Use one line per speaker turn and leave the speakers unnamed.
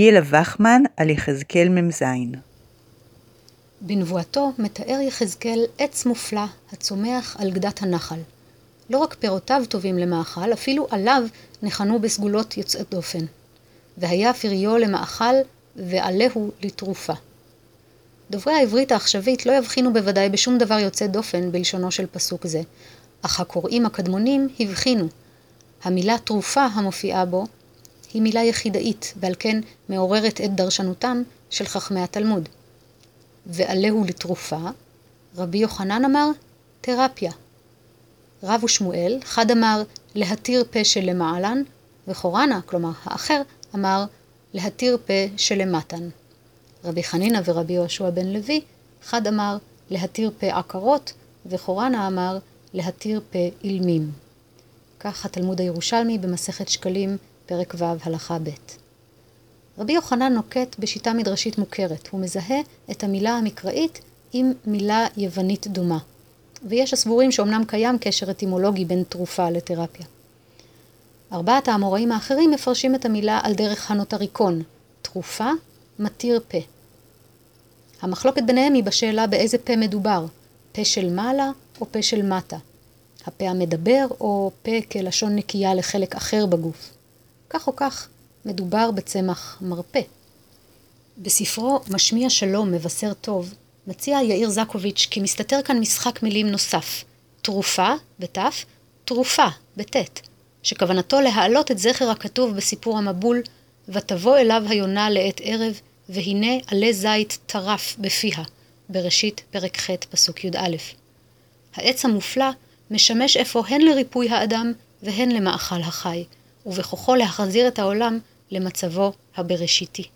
גילה וחמן על יחזקאל מ"ז
בנבואתו מתאר יחזקאל עץ מופלא הצומח על גדת הנחל. לא רק פירותיו טובים למאכל, אפילו עליו ניחנו בסגולות יוצאות דופן. והיה פריו למאכל ועלהו לתרופה. דוברי העברית העכשווית לא יבחינו בוודאי בשום דבר יוצא דופן בלשונו של פסוק זה, אך הקוראים הקדמונים הבחינו. המילה תרופה המופיעה בו היא מילה יחידאית, ועל כן מעוררת את דרשנותם של חכמי התלמוד. ועלהו לתרופה, רבי יוחנן אמר, תרפיה. רב ושמואל, חד אמר להתיר פה שלמעלן, וחורנה, כלומר האחר, אמר להתיר פה שלמתן. רבי חנינא ורבי יהושע בן לוי, חד אמר להתיר פה עקרות, וחורנה אמר להתיר פה אילמים. כך התלמוד הירושלמי במסכת שקלים, פרק ו', הלכה ב'. רבי יוחנן נוקט בשיטה מדרשית מוכרת, הוא מזהה את המילה המקראית עם מילה יוונית דומה. ויש הסבורים שאומנם קיים קשר אטימולוגי בין תרופה לתרפיה. ארבעת האמוראים האחרים מפרשים את המילה על דרך הנוטריקון, תרופה, מתיר פה. המחלוקת ביניהם היא בשאלה באיזה פה מדובר, פה של מעלה או פה של מטה, הפה המדבר או פה כלשון נקייה לחלק אחר בגוף. כך או כך, מדובר בצמח מרפא. בספרו משמיע שלום מבשר טוב, מציע יאיר זקוביץ' כי מסתתר כאן משחק מילים נוסף, תרופה, בתף, תרופה, בטית, שכוונתו להעלות את זכר הכתוב בסיפור המבול, ותבוא אליו היונה לעת ערב, והנה עלה זית טרף בפיה, בראשית פרק ח' פסוק י"א. העץ המופלא משמש אפוא הן לריפוי האדם והן למאכל החי, ובכוחו להחזיר את העולם למצבו הבראשיתי.